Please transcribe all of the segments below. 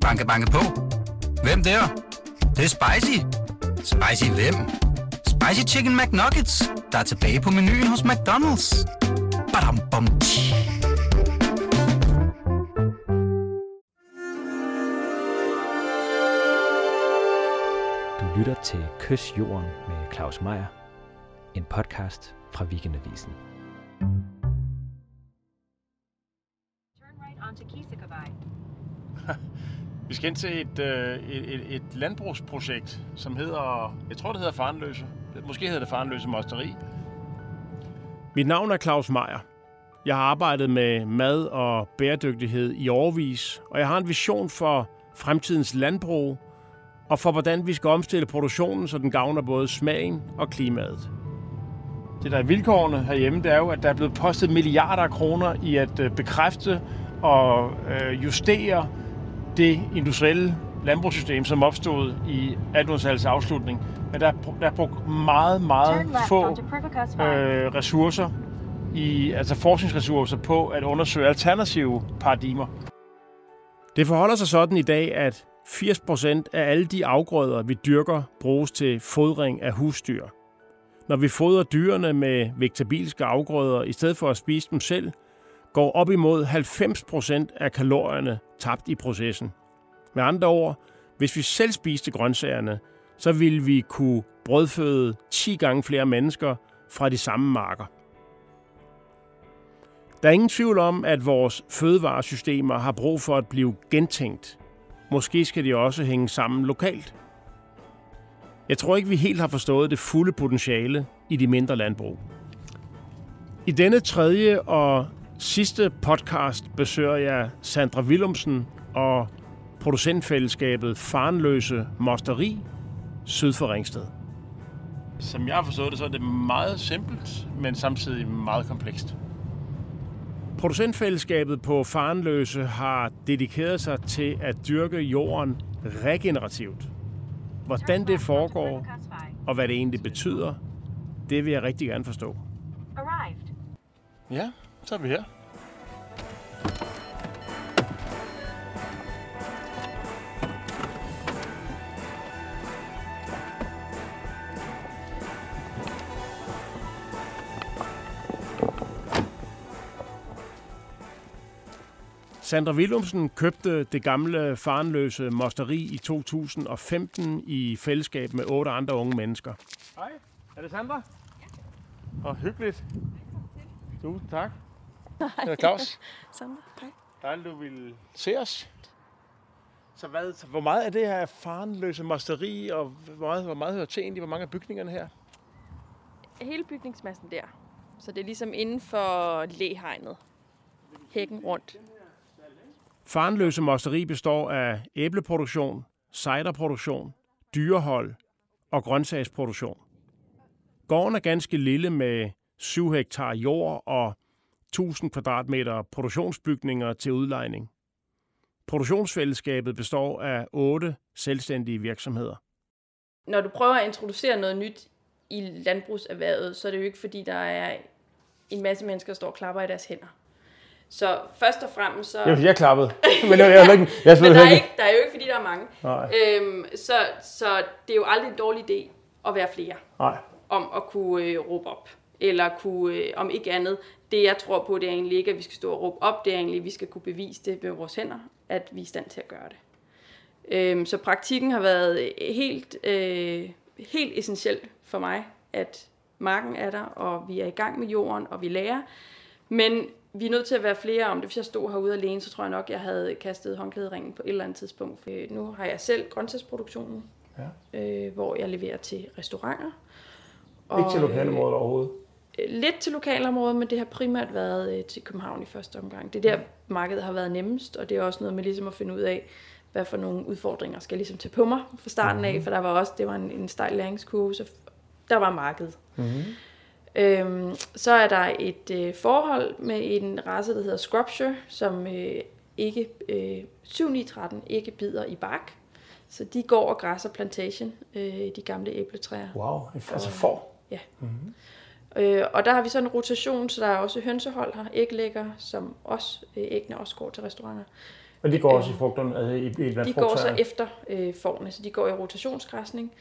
Banke, banke på. Hvem der? Det, det er spicy. Spicy hvem? Spicy Chicken McNuggets, der er tilbage på menuen hos McDonald's. Badum, bom, tji. Du lytter til Kys Jorden med Claus Meier, en podcast fra Weekendavisen. Turn right onto Kisikavai. Vi skal ind til et, øh, et, et, et landbrugsprojekt, som hedder, jeg tror det hedder Farenløse. Måske hedder det Farenløse Mosteri. Mit navn er Claus Meier. Jeg har arbejdet med mad og bæredygtighed i årvis, og jeg har en vision for fremtidens landbrug og for hvordan vi skal omstille produktionen, så den gavner både smagen og klimaet. Det der er vilkårene herhjemme, det er jo, at der er blevet postet milliarder af kroner i at øh, bekræfte og øh, justere det industrielle landbrugssystem, som opstod i 1800-tallets afslutning. Men der er, der er brugt meget, meget få øh, ressourcer, i, altså forskningsressourcer på at undersøge alternative paradigmer. Det forholder sig sådan i dag, at 80% af alle de afgrøder, vi dyrker, bruges til fodring af husdyr. Når vi fodrer dyrene med vegetabilske afgrøder i stedet for at spise dem selv, går op imod 90% af kalorierne tabt i processen. Med andre ord, hvis vi selv spiste grøntsagerne, så ville vi kunne brødføde 10 gange flere mennesker fra de samme marker. Der er ingen tvivl om, at vores fødevaresystemer har brug for at blive gentænkt. Måske skal de også hænge sammen lokalt. Jeg tror ikke, vi helt har forstået det fulde potentiale i de mindre landbrug. I denne tredje og sidste podcast besøger jeg Sandra Willumsen og producentfællesskabet Farenløse Mosteri syd for Ringsted. Som jeg har forstået det, så er det meget simpelt, men samtidig meget komplekst. Producentfællesskabet på Farenløse har dedikeret sig til at dyrke jorden regenerativt. Hvordan det foregår, og hvad det egentlig betyder, det vil jeg rigtig gerne forstå. Ja, så er vi her. Sandra Willumsen købte det gamle farenløse mosteri i 2015 i fællesskab med otte andre unge mennesker. Hej, er det Sandra? Ja. Og hyggeligt. Tusind tak. Hej. Claus. Sandra, hej. Dejligt, du vil se os. Så hvad, så hvor meget er det her farenløse mosteri, og hvor meget, hvor meget hører til egentlig? Hvor mange af bygningerne her? Hele bygningsmassen der. Så det er ligesom inden for læhegnet. Hækken rundt. Farenløse mosteri består af æbleproduktion, ciderproduktion, dyrehold og grøntsagsproduktion. Gården er ganske lille med 7 hektar jord og 1000 kvadratmeter produktionsbygninger til udlejning. Produktionsfællesskabet består af otte selvstændige virksomheder. Når du prøver at introducere noget nyt i landbrugserhvervet, så er det jo ikke fordi, der er en masse mennesker, der står og klapper i deres hænder. Så først og fremmest så... jeg klappede. Men jeg, jeg, jeg, jeg, Men der er, ikke, der er jo ikke, fordi der er mange. Nej. Øhm, så, så det er jo aldrig en dårlig idé at være flere. Nej. om at kunne øh, råbe op. Eller kunne, øh, om ikke andet, det jeg tror på, det er egentlig ikke, at vi skal stå og råbe op, det er egentlig, at vi skal kunne bevise det med vores hænder, at vi er i stand til at gøre det. Øhm, så praktikken har været helt, øh, helt essentielt for mig, at marken er der, og vi er i gang med jorden, og vi lærer. Men vi er nødt til at være flere om det. Hvis jeg stod herude alene, så tror jeg nok, jeg havde kastet håndklæderingen på et eller andet tidspunkt. Øh, nu har jeg selv grøntsagsproduktionen, Ja. øh, hvor jeg leverer til restauranter. Ikke til Og, lokalområdet overhovedet. Lidt til lokalområdet, men det har primært været øh, til København i første omgang. Det er der, markedet har været nemmest, og det er også noget med ligesom at finde ud af, hvad for nogle udfordringer skal jeg ligesom tage på mig fra starten af, for der var også, det var en, en stejl læringskurve, så der var markedet. Mm-hmm. Øhm, så er der et øh, forhold med en race, der hedder Scrubshire, som øh, ikke, øh, 7913 ikke bider i bark. Så de går og græsser plantation, øh, de gamle æbletræer. Wow, altså for. Øh, og der har vi sådan en rotation, så der er også hønsehold her, æglægger, som også, øh, æggene også går til restauranter. Og de går også i Øh, frugterne, altså i, i De går så efter øh, forne, så de går i rotationsgræsning,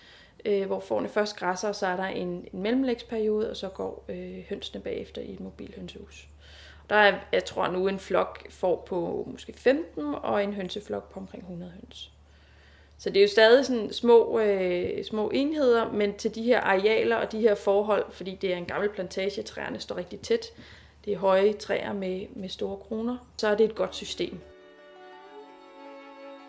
øh, hvor forne først græsser, og så er der en, en mellemlægsperiode, og så går øh, hønsene bagefter i et mobilhønsehus. Der er, jeg tror nu, en flok får på måske 15, og en hønseflok på omkring 100 høns. Så det er jo stadig sådan små, øh, små enheder, men til de her arealer og de her forhold, fordi det er en gammel plantage, træerne står rigtig tæt, det er høje træer med, med store kroner, så er det et godt system.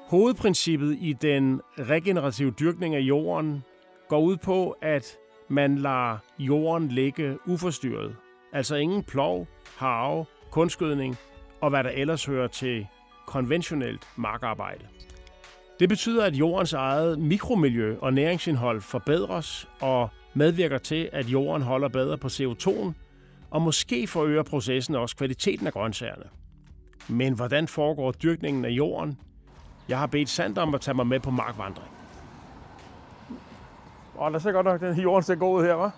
Hovedprincippet i den regenerative dyrkning af jorden går ud på, at man lader jorden ligge uforstyrret. Altså ingen plov, harve, kunstgødning og hvad der ellers hører til konventionelt markarbejde. Det betyder, at jordens eget mikromiljø og næringsindhold forbedres og medvirker til, at jorden holder bedre på CO2'en, og måske forøger processen også kvaliteten af grøntsagerne. Men hvordan foregår dyrkningen af jorden? Jeg har bedt Sander om at tage mig med på markvandring. Og der ser godt nok, den jorden ser god ud her, hva'?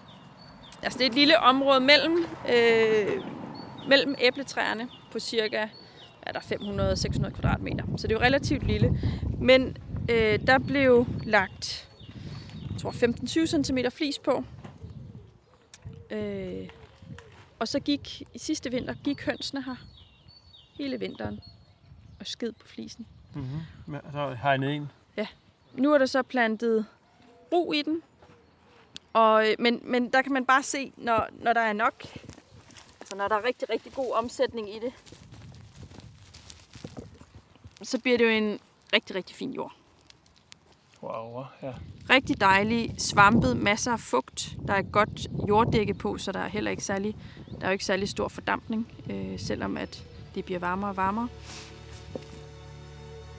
Altså det er et lille område mellem, øh, mellem æbletræerne på cirka er der 500-600 kvadratmeter. Så det er jo relativt lille. Men øh, der blev lagt jeg tror 15-20 cm flis på. Øh, og så gik i sidste vinter gik hønsene her hele vinteren og sked på flisen. Mm-hmm. Så ned en. Nu er der så plantet ro i den. Og, øh, men, men der kan man bare se, når, når der er nok, altså når der er rigtig, rigtig god omsætning i det, så bliver det jo en rigtig, rigtig fin jord. Wow, ja. Rigtig dejlig, svampet, masser af fugt. Der er godt jorddække på, så der er heller ikke særlig, der er jo ikke særlig stor fordampning, øh, selvom at det bliver varmere og varmere.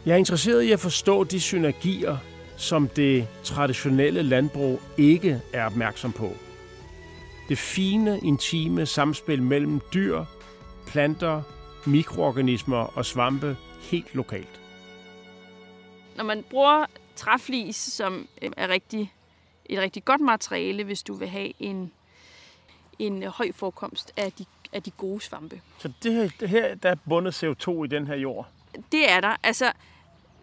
Jeg er interesseret i at forstå de synergier, som det traditionelle landbrug ikke er opmærksom på. Det fine, intime samspil mellem dyr, planter, mikroorganismer og svampe helt lokalt. når man bruger træflis, som øh, er rigtig, et rigtig godt materiale, hvis du vil have en, en øh, høj forekomst af de, af de gode svampe. Så det her, det her der er bundet CO2 i den her jord, Det er der. Altså,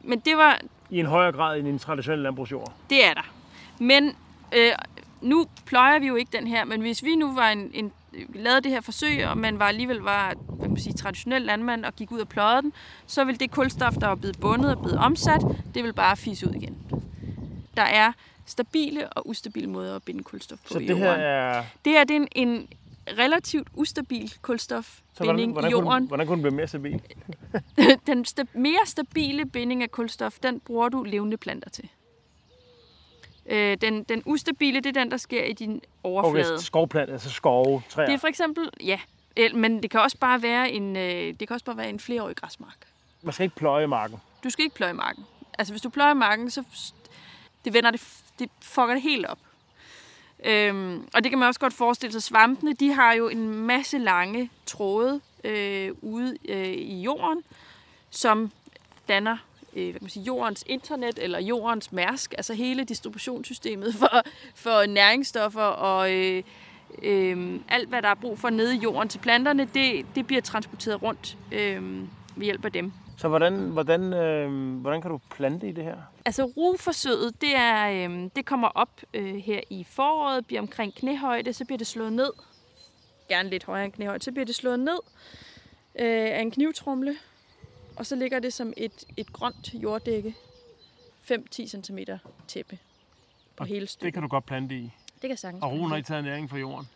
men det var, i en højere grad end i en traditionel landbrugsjord. det er der. Men øh, nu pløjer vi jo ikke den her, men hvis vi nu var en, en lavede det her forsøg, og man var alligevel var man sige, traditionel landmand og gik ud og pløjede den, så vil det kulstof, der er blevet bundet og blevet omsat, det vil bare fisse ud igen. Der er stabile og ustabile måder at binde kulstof på Så i det her jorden. er... Det her det er en, en relativt ustabil hvordan, kulstofbinding hvordan, i kunne, jorden. den- hvordan kunne den blive mere stabil? Den sta- mere stabile binding af kulstof, den bruger du levende planter til. Øh, den, den ustabile, det er den, der sker i din overflade. Okay, skovplant, altså skove, træer. Det er for eksempel, ja, men det kan også bare være en, øh, det kan også bare være en flereårig græsmark. Man skal ikke pløje marken. Du skal ikke pløje marken. Altså hvis du pløjer marken, så det vender det, det fucker det helt op. Øhm, og det kan man også godt forestille sig. Svampene, de har jo en masse lange tråde øh, ude øh, i jorden, som danner øh, hvad kan man sige, jordens internet eller jordens mærsk, altså hele distributionssystemet for, for næringsstoffer og øh, øh, alt, hvad der er brug for nede i jorden til planterne, det, det bliver transporteret rundt øh, ved hjælp af dem. Så hvordan, hvordan, øh, hvordan kan du plante i det her? Altså rugeforsøget, det, er, øh, det kommer op øh, her i foråret, bliver omkring knæhøjde, så bliver det slået ned. Gerne lidt højere end knæhøjde. Så bliver det slået ned øh, af en knivtrumle, og så ligger det som et, et grønt jorddække. 5-10 cm tæppe på Og hele Det stykket. kan du godt plante i. Det kan sagtens Og roen har ikke taget næring fra jorden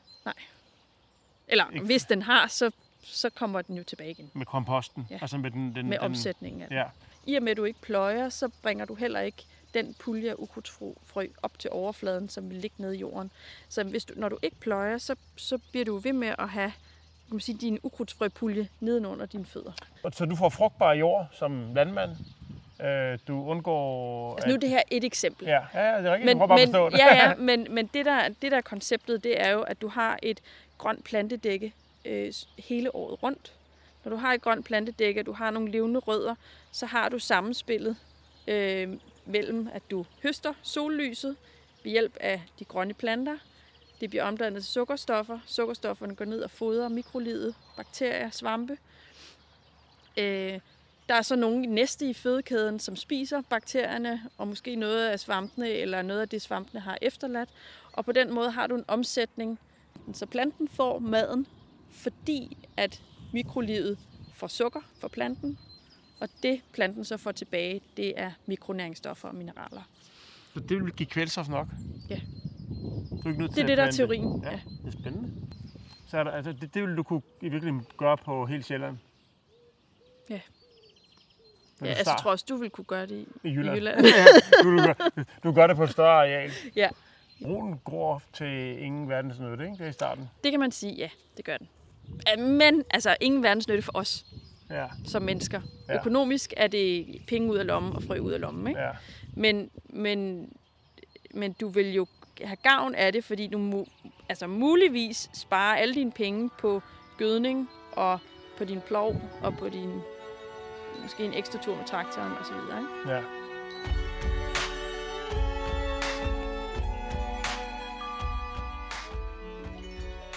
Eller ikke- hvis den har, så, så kommer den jo tilbage igen med komposten. Ja. Altså med den, den, med den, omsætningen af den. Ja. I og med, at du ikke pløjer, så bringer du heller ikke den pulje af ukrudtsfrø op til overfladen, som vil ligge nede i jorden. Så hvis du, når du ikke pløjer, så, så bliver du ved med at have kan man sige, din ukrudtsfrøpulje nedenunder dine fødder. Og Så du får frugtbar jord som landmand. Øh, du undgår... Altså nu er det her et eksempel. Ja, ja, det er rigtigt. men, at men, forstå det. ja, ja, men, men det, der, det der er konceptet, det er jo, at du har et grønt plantedække øh, hele året rundt. Når du har et grønt plantedække, og du har nogle levende rødder, så har du sammenspillet øh, mellem, at du høster sollyset ved hjælp af de grønne planter. Det bliver omdannet til sukkerstoffer. Sukkerstofferne går ned og fodrer mikrolivet, bakterier, svampe. Øh, der er så nogle næste i fødekæden, som spiser bakterierne, og måske noget af svampene, eller noget af det, svampene har efterladt. Og på den måde har du en omsætning, så planten får maden, fordi at mikrolivet får sukker fra planten, og det planten så får tilbage, det er mikronæringsstoffer og mineraler. Så det vil give kvælstof nok? Ja. Du er ikke nødt Det til er at det, der er teorien, Ja, ja. det er spændende. Så er der, altså, det, det vil du kunne i virkeligheden gøre på hele Sjælland? Ja. Ja, altså, jeg tror også, du vil kunne gøre det i, i Jylland. i Jylland. ja, du, du, gør, du gør det på et større areal. ja, Broen gror til ingen verdensnytte, ikke? Det er i starten. det kan man sige, ja, det gør den. Men altså, ingen verdensnytte for os Ja, som mennesker. Ja. Økonomisk er det penge ud af lommen og frø ud af lommen. Ikke? ja. Men, men, men du vil jo have gavn af det, fordi du altså muligvis sparer alle dine penge på gødning og på din plov og på din måske en ekstra tur med traktoren og så videre. Ikke? ja.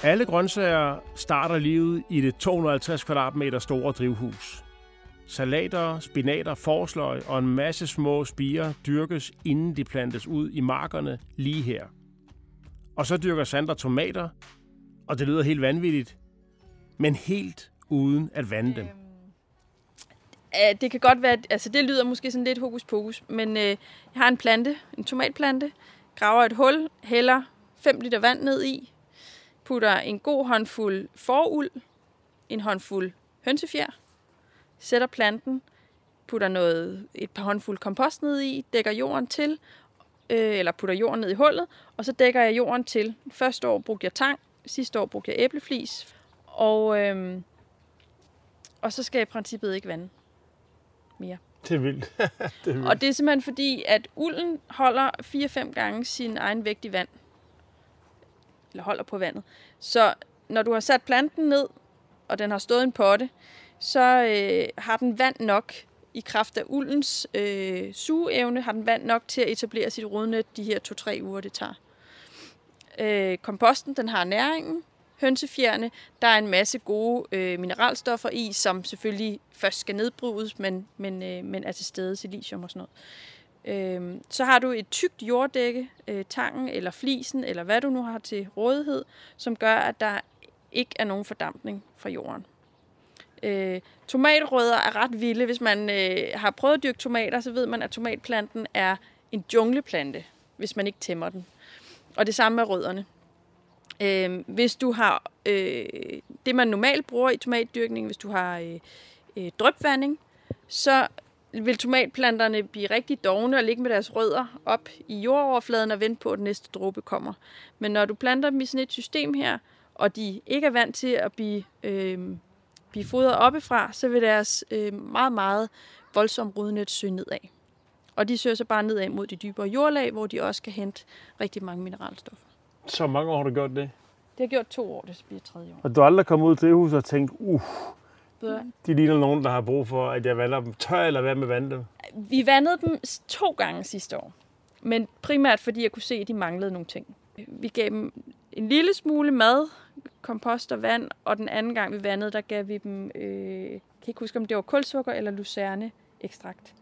Alle grøntsager starter livet i det 250 kvadratmeter store drivhus. Salater, spinater, forsløg og en masse små spirer dyrkes, inden de plantes ud i markerne lige her. Og så dyrker Sandra tomater, og det lyder helt vanvittigt, men helt uden at vande dem. Øh, det kan godt være, altså det lyder måske sådan lidt hokus pokus, men øh, jeg har en plante, en tomatplante, graver et hul, hælder 5 liter vand ned i, putter en god håndfuld foruld, en håndfuld hønsefjer, sætter planten, putter noget, et par håndfuld kompost ned i, dækker jorden til, øh, eller putter jorden ned i hullet, og så dækker jeg jorden til. Første år brugte jeg tang, sidste år brugte jeg æbleflis, og, øh, og så skal jeg i princippet ikke vande mere. Det er vildt. det er vildt. Og det er simpelthen fordi, at ulden holder 4-5 gange sin egen vægt i vand. Eller holder på vandet. Så når du har sat planten ned, og den har stået i en potte, så øh, har den vand nok i kraft af uldens øh, sugeevne, har den vand nok til at etablere sit rodnet de her 2-3 uger, det tager. Øh, komposten, den har næringen. Hønsefjerne, der er en masse gode øh, mineralstoffer i, som selvfølgelig først skal nedbrydes, men, men, øh, men er til stede, silicium og sådan noget. Øh, så har du et tykt jorddække, øh, tangen eller flisen, eller hvad du nu har til rådighed, som gør, at der ikke er nogen fordampning fra jorden. Øh, tomatrødder er ret vilde. Hvis man øh, har prøvet at dyrke tomater, så ved man, at tomatplanten er en jungleplante, hvis man ikke tæmmer den. Og det samme med rødderne. Øh, hvis du har øh, det, man normalt bruger i tomatdyrkning, hvis du har øh, øh, drypvanding, så vil tomatplanterne blive rigtig dogne og ligge med deres rødder op i jordoverfladen og vente på, at den næste dråbe kommer. Men når du planter dem i sådan et system her, og de ikke er vant til at blive, øh, blive fodret oppefra, så vil deres øh, meget, meget voldsomme rodnet søge nedad. Og de søger så bare nedad mod de dybere jordlag, hvor de også kan hente rigtig mange mineralstoffer. Så mange år har du gjort det. Det har gjort to år, det bliver tredje år. Og du har aldrig kommet ud til huset og tænkt, uh, Så de ligner nogen, der har brug for, at jeg vander dem. Tør eller hvad med at vande dem? Vi vandede dem to gange sidste år. Men primært fordi jeg kunne se, at de manglede nogle ting. Vi gav dem en lille smule mad, kompost og vand, og den anden gang vi vandede, der gav vi dem, øh, kan ikke huske, om det var kulsukker eller lucerne ekstrakt.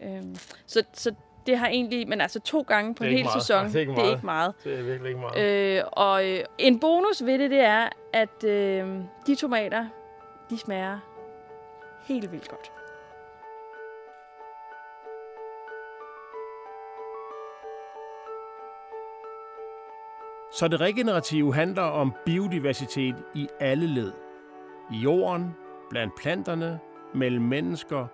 Øhm, så, så det har egentlig, men altså to gange på en hel meget. sæson, det er ikke det er meget. ikke meget. Det er virkelig ikke meget. Øh, og øh, en bonus ved det, det er, at øh, de tomater, de smager helt vildt godt. Så det regenerative handler om biodiversitet i alle led. I jorden, blandt planterne, mellem mennesker,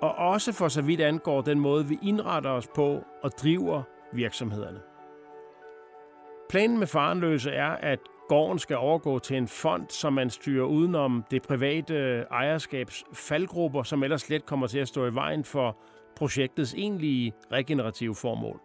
og også for så vidt angår den måde, vi indretter os på og driver virksomhederne. Planen med Farenløse er, at gården skal overgå til en fond, som man styrer udenom det private ejerskabs faldgrupper, som ellers let kommer til at stå i vejen for projektets egentlige regenerative formål.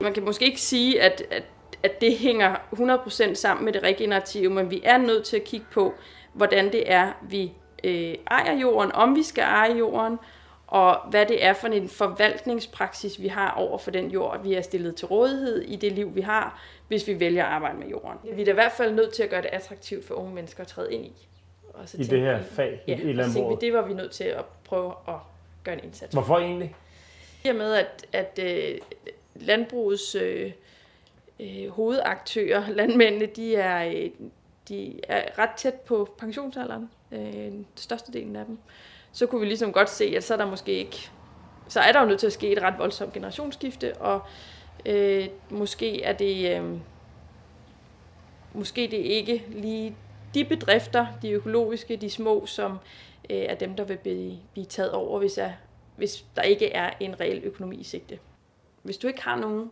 Man kan måske ikke sige, at, at, at det hænger 100% sammen med det regenerative, men vi er nødt til at kigge på, hvordan det er, vi øh, ejer jorden, om vi skal eje jorden, og hvad det er for en forvaltningspraksis, vi har over for den jord, vi er stillet til rådighed i det liv, vi har, hvis vi vælger at arbejde med jorden. Vi er da i hvert fald nødt til at gøre det attraktivt for unge mennesker at træde ind i. Og så I det her vi- fag, i- ja, i landbruget? vi, det var vi nødt til at prøve at gøre en indsats. Hvorfor egentlig? I og med, at, at øh, landbrugets øh, øh, hovedaktører, landmændene, de er, øh, de er ret tæt på pensionsalderen, øh, størstedelen af dem, så kunne vi ligesom godt se, at så er der måske ikke, så er der jo nødt til at ske et ret voldsomt generationsskifte, og øh, måske er det, øh, måske det ikke lige de bedrifter, de økologiske, de små, som øh, er dem, der vil blive, blive taget over, hvis, jeg, hvis der ikke er en reel økonomi i sigte. Hvis du ikke har nogen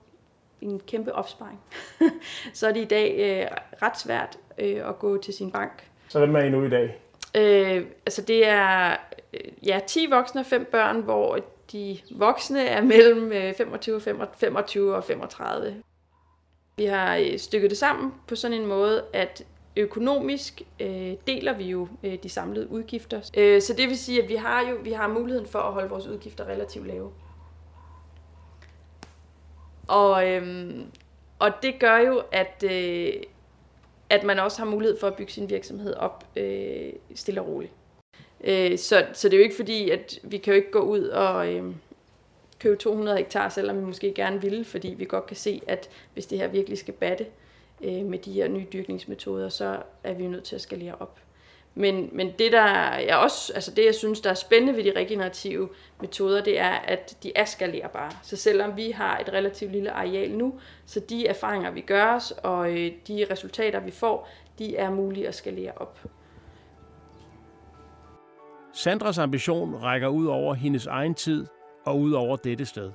en kæmpe opsparing, så er det i dag øh, ret svært øh, at gå til sin bank. Så hvem er I nu i dag? Øh, altså det er øh, ja, 10 voksne og 5 børn, hvor de voksne er mellem øh, 25, og 25 og 35. Vi har øh, stykket det sammen på sådan en måde, at økonomisk øh, deler vi jo øh, de samlede udgifter. Øh, så det vil sige, at vi har jo vi har muligheden for at holde vores udgifter relativt lave. Og, øh, og det gør jo, at, øh, at man også har mulighed for at bygge sin virksomhed op øh, stille og roligt. Øh, så, så det er jo ikke fordi, at vi kan jo ikke gå ud og øh, købe 200 hektar, selvom vi måske gerne ville, fordi vi godt kan se, at hvis det her virkelig skal batte øh, med de her nye dyrkningsmetoder, så er vi jo nødt til at skalere op. Men, men det, der jeg også, altså det, jeg synes, der er spændende ved de regenerative metoder, det er, at de er skalerbare. Så selvom vi har et relativt lille areal nu, så de erfaringer, vi gør os, og øh, de resultater, vi får, de er mulige at skalere op. Sandras ambition rækker ud over hendes egen tid og ud over dette sted.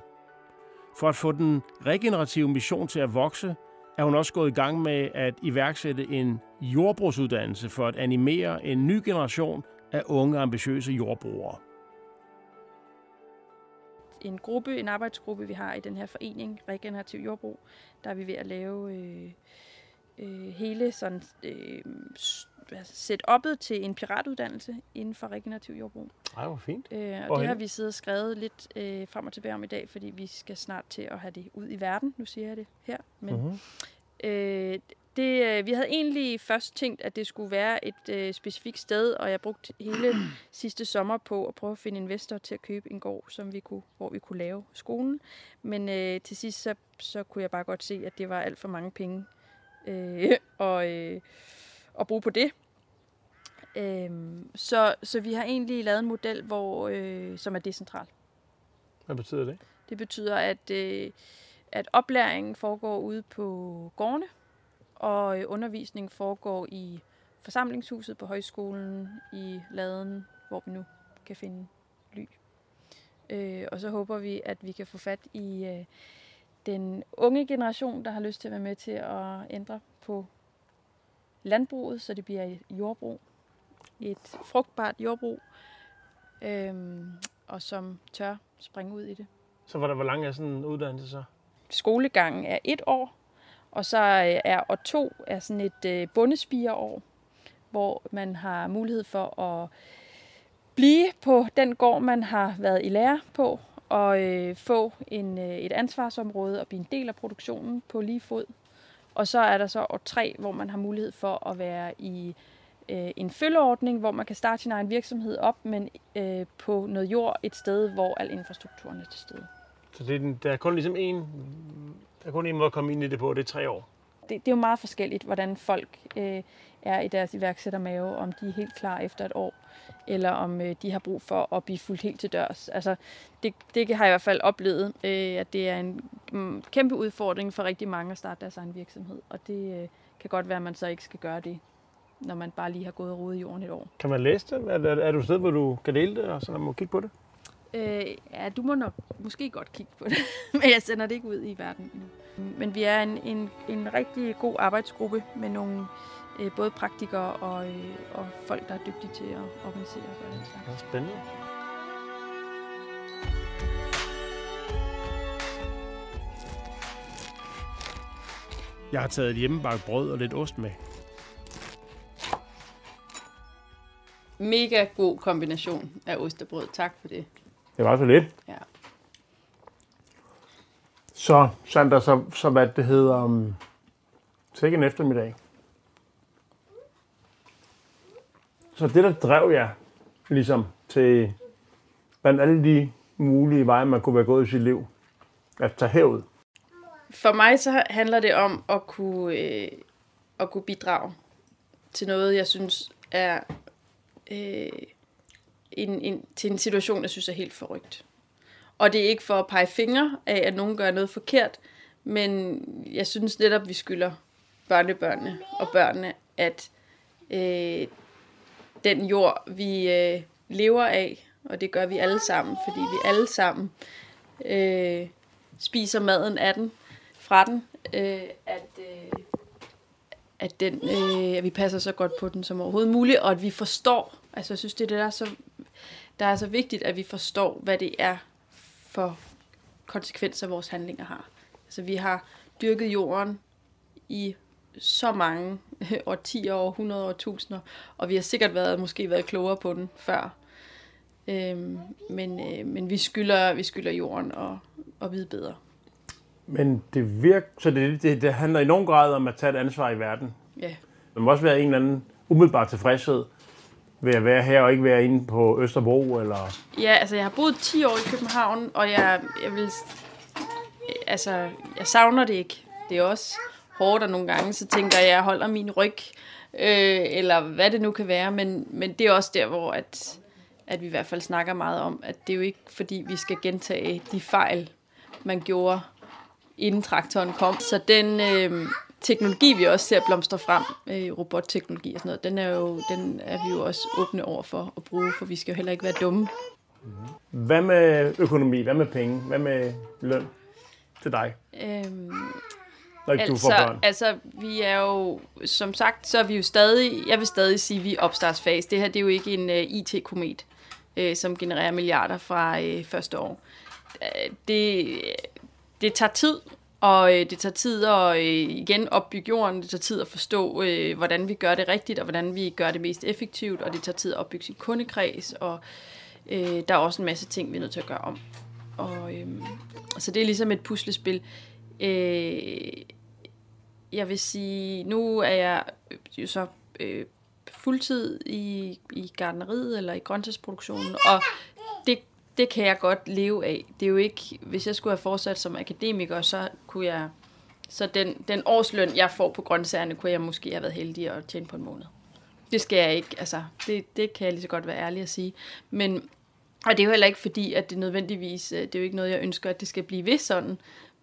For at få den regenerative mission til at vokse, er hun også gået i gang med at iværksætte en jordbrugsuddannelse for at animere en ny generation af unge ambitiøse jordbrugere. en gruppe, en arbejdsgruppe, vi har i den her forening, Regenerativ Jordbrug, der er vi ved at lave øh, øh, hele sådan øh, altså setup'et til en piratuddannelse inden for regenerativ jordbrug. Ej, hvor fint. Øh, og Hvorhenne? det har vi siddet og skrevet lidt øh, frem og tilbage om i dag, fordi vi skal snart til at have det ud i verden. Nu siger jeg det her. Men, Mm-hmm. Øh, det, øh, vi havde egentlig først tænkt, at det skulle være et øh, specifikt sted, og jeg brugte hele sidste sommer på at prøve at finde investor til at købe en gård, som vi kunne, hvor vi kunne lave skolen. Men øh, til sidst så, så kunne jeg bare godt se, at det var alt for mange penge øh, og, øh, at bruge på det. Øhm, så, så vi har egentlig lavet en model, hvor, øh, som er decentral. Hvad betyder det? Det betyder, at, øh, at oplæringen foregår ude på gårdene, og øh, undervisningen foregår i forsamlingshuset på højskolen, i laden, hvor vi nu kan finde ly. Øh, og så håber vi, at vi kan få fat i øh, den unge generation, der har lyst til at være med til at ændre på landbruget, så det bliver et jordbrug. Et frugtbart jordbrug, øhm, og som tør springe ud i det Så hvor, hvor lang er sådan en uddannelse så? skolegangen er et år, og så øh, er år to er sådan et øh, bundespireår, hvor man har mulighed for at blive på den gård, man har været i lære på, og øh, få en, øh, et ansvarsområde og blive en del af produktionen på lige fod. Og så er der så år tre, hvor man har mulighed for at være i øh, en følgeordning, hvor man kan starte sin egen virksomhed op, men øh, på noget jord et sted, hvor al infrastrukturen er til stede. Så det er, den, der er kun ligesom en, der er kun en måde at komme ind i det på, det er tre år. det, det er jo meget forskelligt, hvordan folk øh, er i deres iværksættermave, om de er helt klar efter et år, eller om øh, de har brug for at blive fuldt helt til dørs. Altså, det, det har jeg i hvert fald oplevet, øh, at det er en mm, kæmpe udfordring for rigtig mange at starte deres egen virksomhed, og det øh, kan godt være, at man så ikke skal gøre det, når man bare lige har gået og rodet i jorden et år. Kan man læse det? Er, er, er du et sted, hvor du kan dele det, og så må kigge på det? Øh, ja, du må nok måske godt kigge på det, men jeg sender det ikke ud i verden endnu. Men vi er en, en, en rigtig god arbejdsgruppe med nogle øh, både praktikere og, øh, og folk, der er dygtige til at organisere og gøre den slags. Det er spændende. Jeg har taget et hjemmebagt brød og lidt ost med. Mega god kombination af ost og brød. Tak for det. Det var så lidt. Ja. Så, Sandra, så, så hvad det hedder, um, sikke en eftermiddag. Så det, der drev jer ligesom til blandt alle de mulige veje, man kunne være gået i sit liv, at tage herud. For mig så handler det om at kunne, øh, at kunne bidrage til noget, jeg synes er øh, en, en, til en situation, jeg synes er helt forrygt. Og det er ikke for at pege fingre af, at nogen gør noget forkert, men jeg synes netop, vi skylder børnebørnene og børnene, at øh, den jord, vi øh, lever af, og det gør vi alle sammen, fordi vi alle sammen øh, spiser maden af den, fra den, øh, at, øh, at, den, øh, at vi passer så godt på den som overhovedet muligt, og at vi forstår, altså jeg synes, det er det, der er så, der er så vigtigt, at vi forstår, hvad det er for konsekvenser, vores handlinger har. Altså vi har dyrket jorden i så mange årtier, år, 100 år, tusinder, og vi har sikkert været, måske været klogere på den før. Øhm, men, øh, men vi skylder, vi skylder jorden og, og vide bedre. Men det virker, så det, det, det handler i nogen grad om at tage et ansvar i verden. Ja. Der må også være en eller anden umiddelbar tilfredshed ved at være her og ikke være inde på Østerbro, eller... Ja, altså jeg har boet 10 år i København, og jeg, jeg vil... Altså, jeg savner det ikke. Det er også hårdt, og nogle gange så tænker jeg, jeg holder min ryg, øh, eller hvad det nu kan være, men, men det er også der, hvor at, at vi i hvert fald snakker meget om, at det er jo ikke fordi, vi skal gentage de fejl, man gjorde, inden traktoren kom. Så den øh, teknologi, vi også ser blomstre frem, øh, robotteknologi og sådan noget, den er, jo, den er vi jo også åbne over for at bruge, for vi skal jo heller ikke være dumme. Hvad med økonomi? Hvad med penge? Hvad med løn til dig, Øhm, når ikke du får altså, børn? altså, vi er jo, som sagt, så er vi jo stadig, jeg vil stadig sige, at vi er opstartsfase. Det her, det er jo ikke en uh, IT-komet, uh, som genererer milliarder fra uh, første år. Uh, det, det tager tid, og uh, det tager tid at uh, igen opbygge jorden, det tager tid at forstå, uh, hvordan vi gør det rigtigt, og hvordan vi gør det mest effektivt, og det tager tid at opbygge sin kundekreds, og uh, der er også en masse ting, vi er nødt til at gøre om. Og, øhm, så det er ligesom et puslespil. Øh, jeg vil sige, nu er jeg øh, jo så øh, fuldtid i, i gardneriet eller i grøntsagsproduktionen, og det, det kan jeg godt leve af. Det er jo ikke, hvis jeg skulle have fortsat som akademiker, så kunne jeg, så den, den årsløn, jeg får på grøntsagerne, kunne jeg måske have været heldig at tjene på en måned. Det skal jeg ikke, altså, det, det kan jeg lige så godt være ærlig at sige. Men, og det er jo heller ikke fordi, at det nødvendigvis, øh, det er jo ikke noget, jeg ønsker, at det skal blive ved sådan.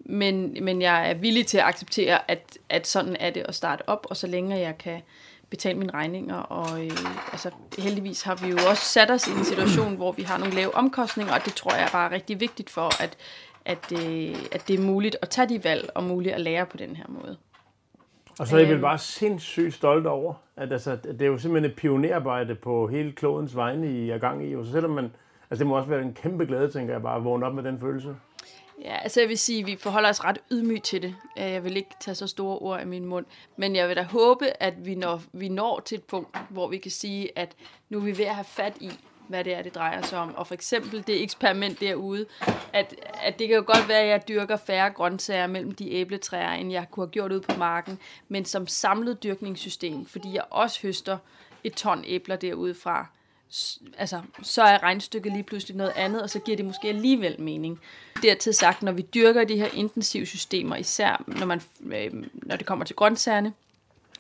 Men, men jeg er villig til at acceptere, at, at sådan er det at starte op, og så længe jeg kan betale mine regninger. Og øh, altså, heldigvis har vi jo også sat os i en situation, hvor vi har nogle lave omkostninger, og det tror jeg bare er rigtig vigtigt for, at, at, øh, at det er muligt at tage de valg, og muligt at lære på den her måde. Og så er jeg vel øhm. bare sindssygt stolt over, at altså, at det er jo simpelthen et pionerarbejde på hele klodens vegne, I er gang i. Og så selvom man, altså det må også være en kæmpe glæde, tænker jeg bare, at vågne op med den følelse. Ja, altså jeg vil sige, at vi forholder os ret ydmygt til det. Øh, jeg vil ikke tage så store ord i min mund, men jeg vil da håbe, at vi når, vi når til et punkt, hvor vi kan sige, at nu er vi ved at have fat i, hvad det er, det drejer sig om. Og for eksempel det eksperiment derude, at, at det kan jo godt være, at jeg dyrker færre grøntsager mellem de æbletræer, end jeg kunne have gjort ude på marken, men som samlet dyrkningssystem, fordi jeg også høster et ton æbler derude fra, altså, så er regnstykket lige pludselig noget andet, og så giver det måske alligevel mening. Dertil sagt, når vi dyrker de her intensive systemer, især når, man, øh, når det kommer til grøntsagerne,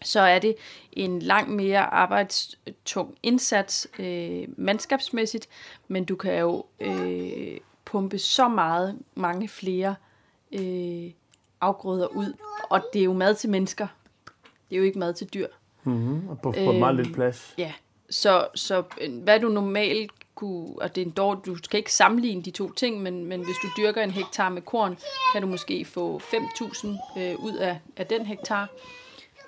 så er det en langt mere arbejdstung indsats øh, mandskabsmæssigt, men du kan jo øh, pumpe så meget, mange flere øh, afgrøder ud, og det er jo mad til mennesker. Det er jo ikke mad til dyr. Og på, på meget Øhm, lidt plads. Ja, så, så øh, hvad du normalt kunne, og det er en dårlig, du skal ikke sammenligne de to ting, men, men hvis du dyrker en hektar med korn, kan du måske få 5.000 øh, ud af, af den hektar.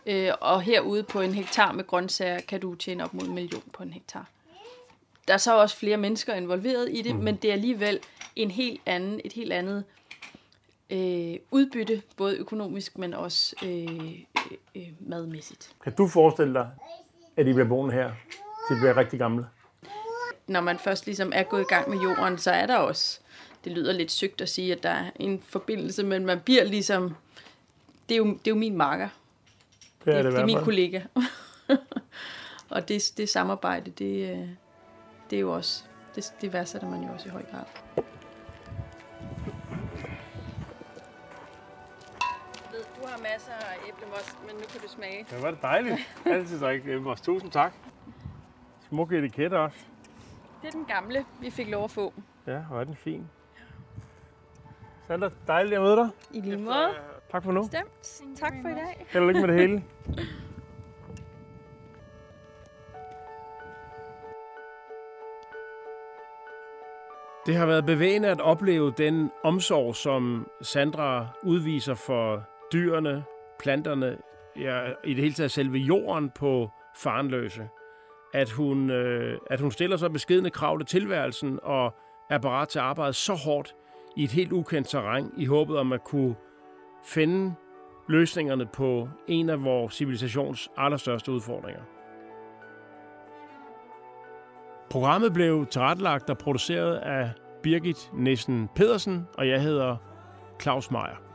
Øh, og herude på en hektar med grøntsager, kan du tjene op mod en million på en hektar. Der er så også flere mennesker involveret i det, mm. men det er alligevel en helt anden, et helt andet øh, udbytte, både økonomisk, men også øh, øh, madmæssigt. Kan du forestille dig, at I bliver boende her, I bliver rigtig gamle? når man først ligesom er gået i gang med jorden, så er der også, det lyder lidt sygt at sige, at der er en forbindelse, men man bliver ligesom, det er jo, det er jo min marker. Det er Det, det, det er min kollega. Og det, det samarbejde, det, øh, det er jo også, det, det værdsætter man jo også i høj grad. Du har masser af æblemos, men nu kan du smage. Det var det dejligt. Altid drikke æblemos. Tusind tak. Smukke etiketter også. Det er den gamle, vi fik lov at få. Ja, hvor er den fin. Sandra, dejligt at møde dig. I lige måde. Tak for nu. Stemt. Tak for i dag. Held og lykke med det hele. Det har været bevægende at opleve den omsorg, som Sandra udviser for dyrene, planterne, ja, i det hele taget selve jorden på Farenløse. At hun, øh, at hun stiller så beskedende krav til tilværelsen og er parat til at arbejde så hårdt i et helt ukendt terræn i håbet om at kunne finde løsningerne på en af vores civilisations allerstørste udfordringer. Programmet blev tilrettelagt og produceret af Birgit Nissen Pedersen, og jeg hedder Claus Meier.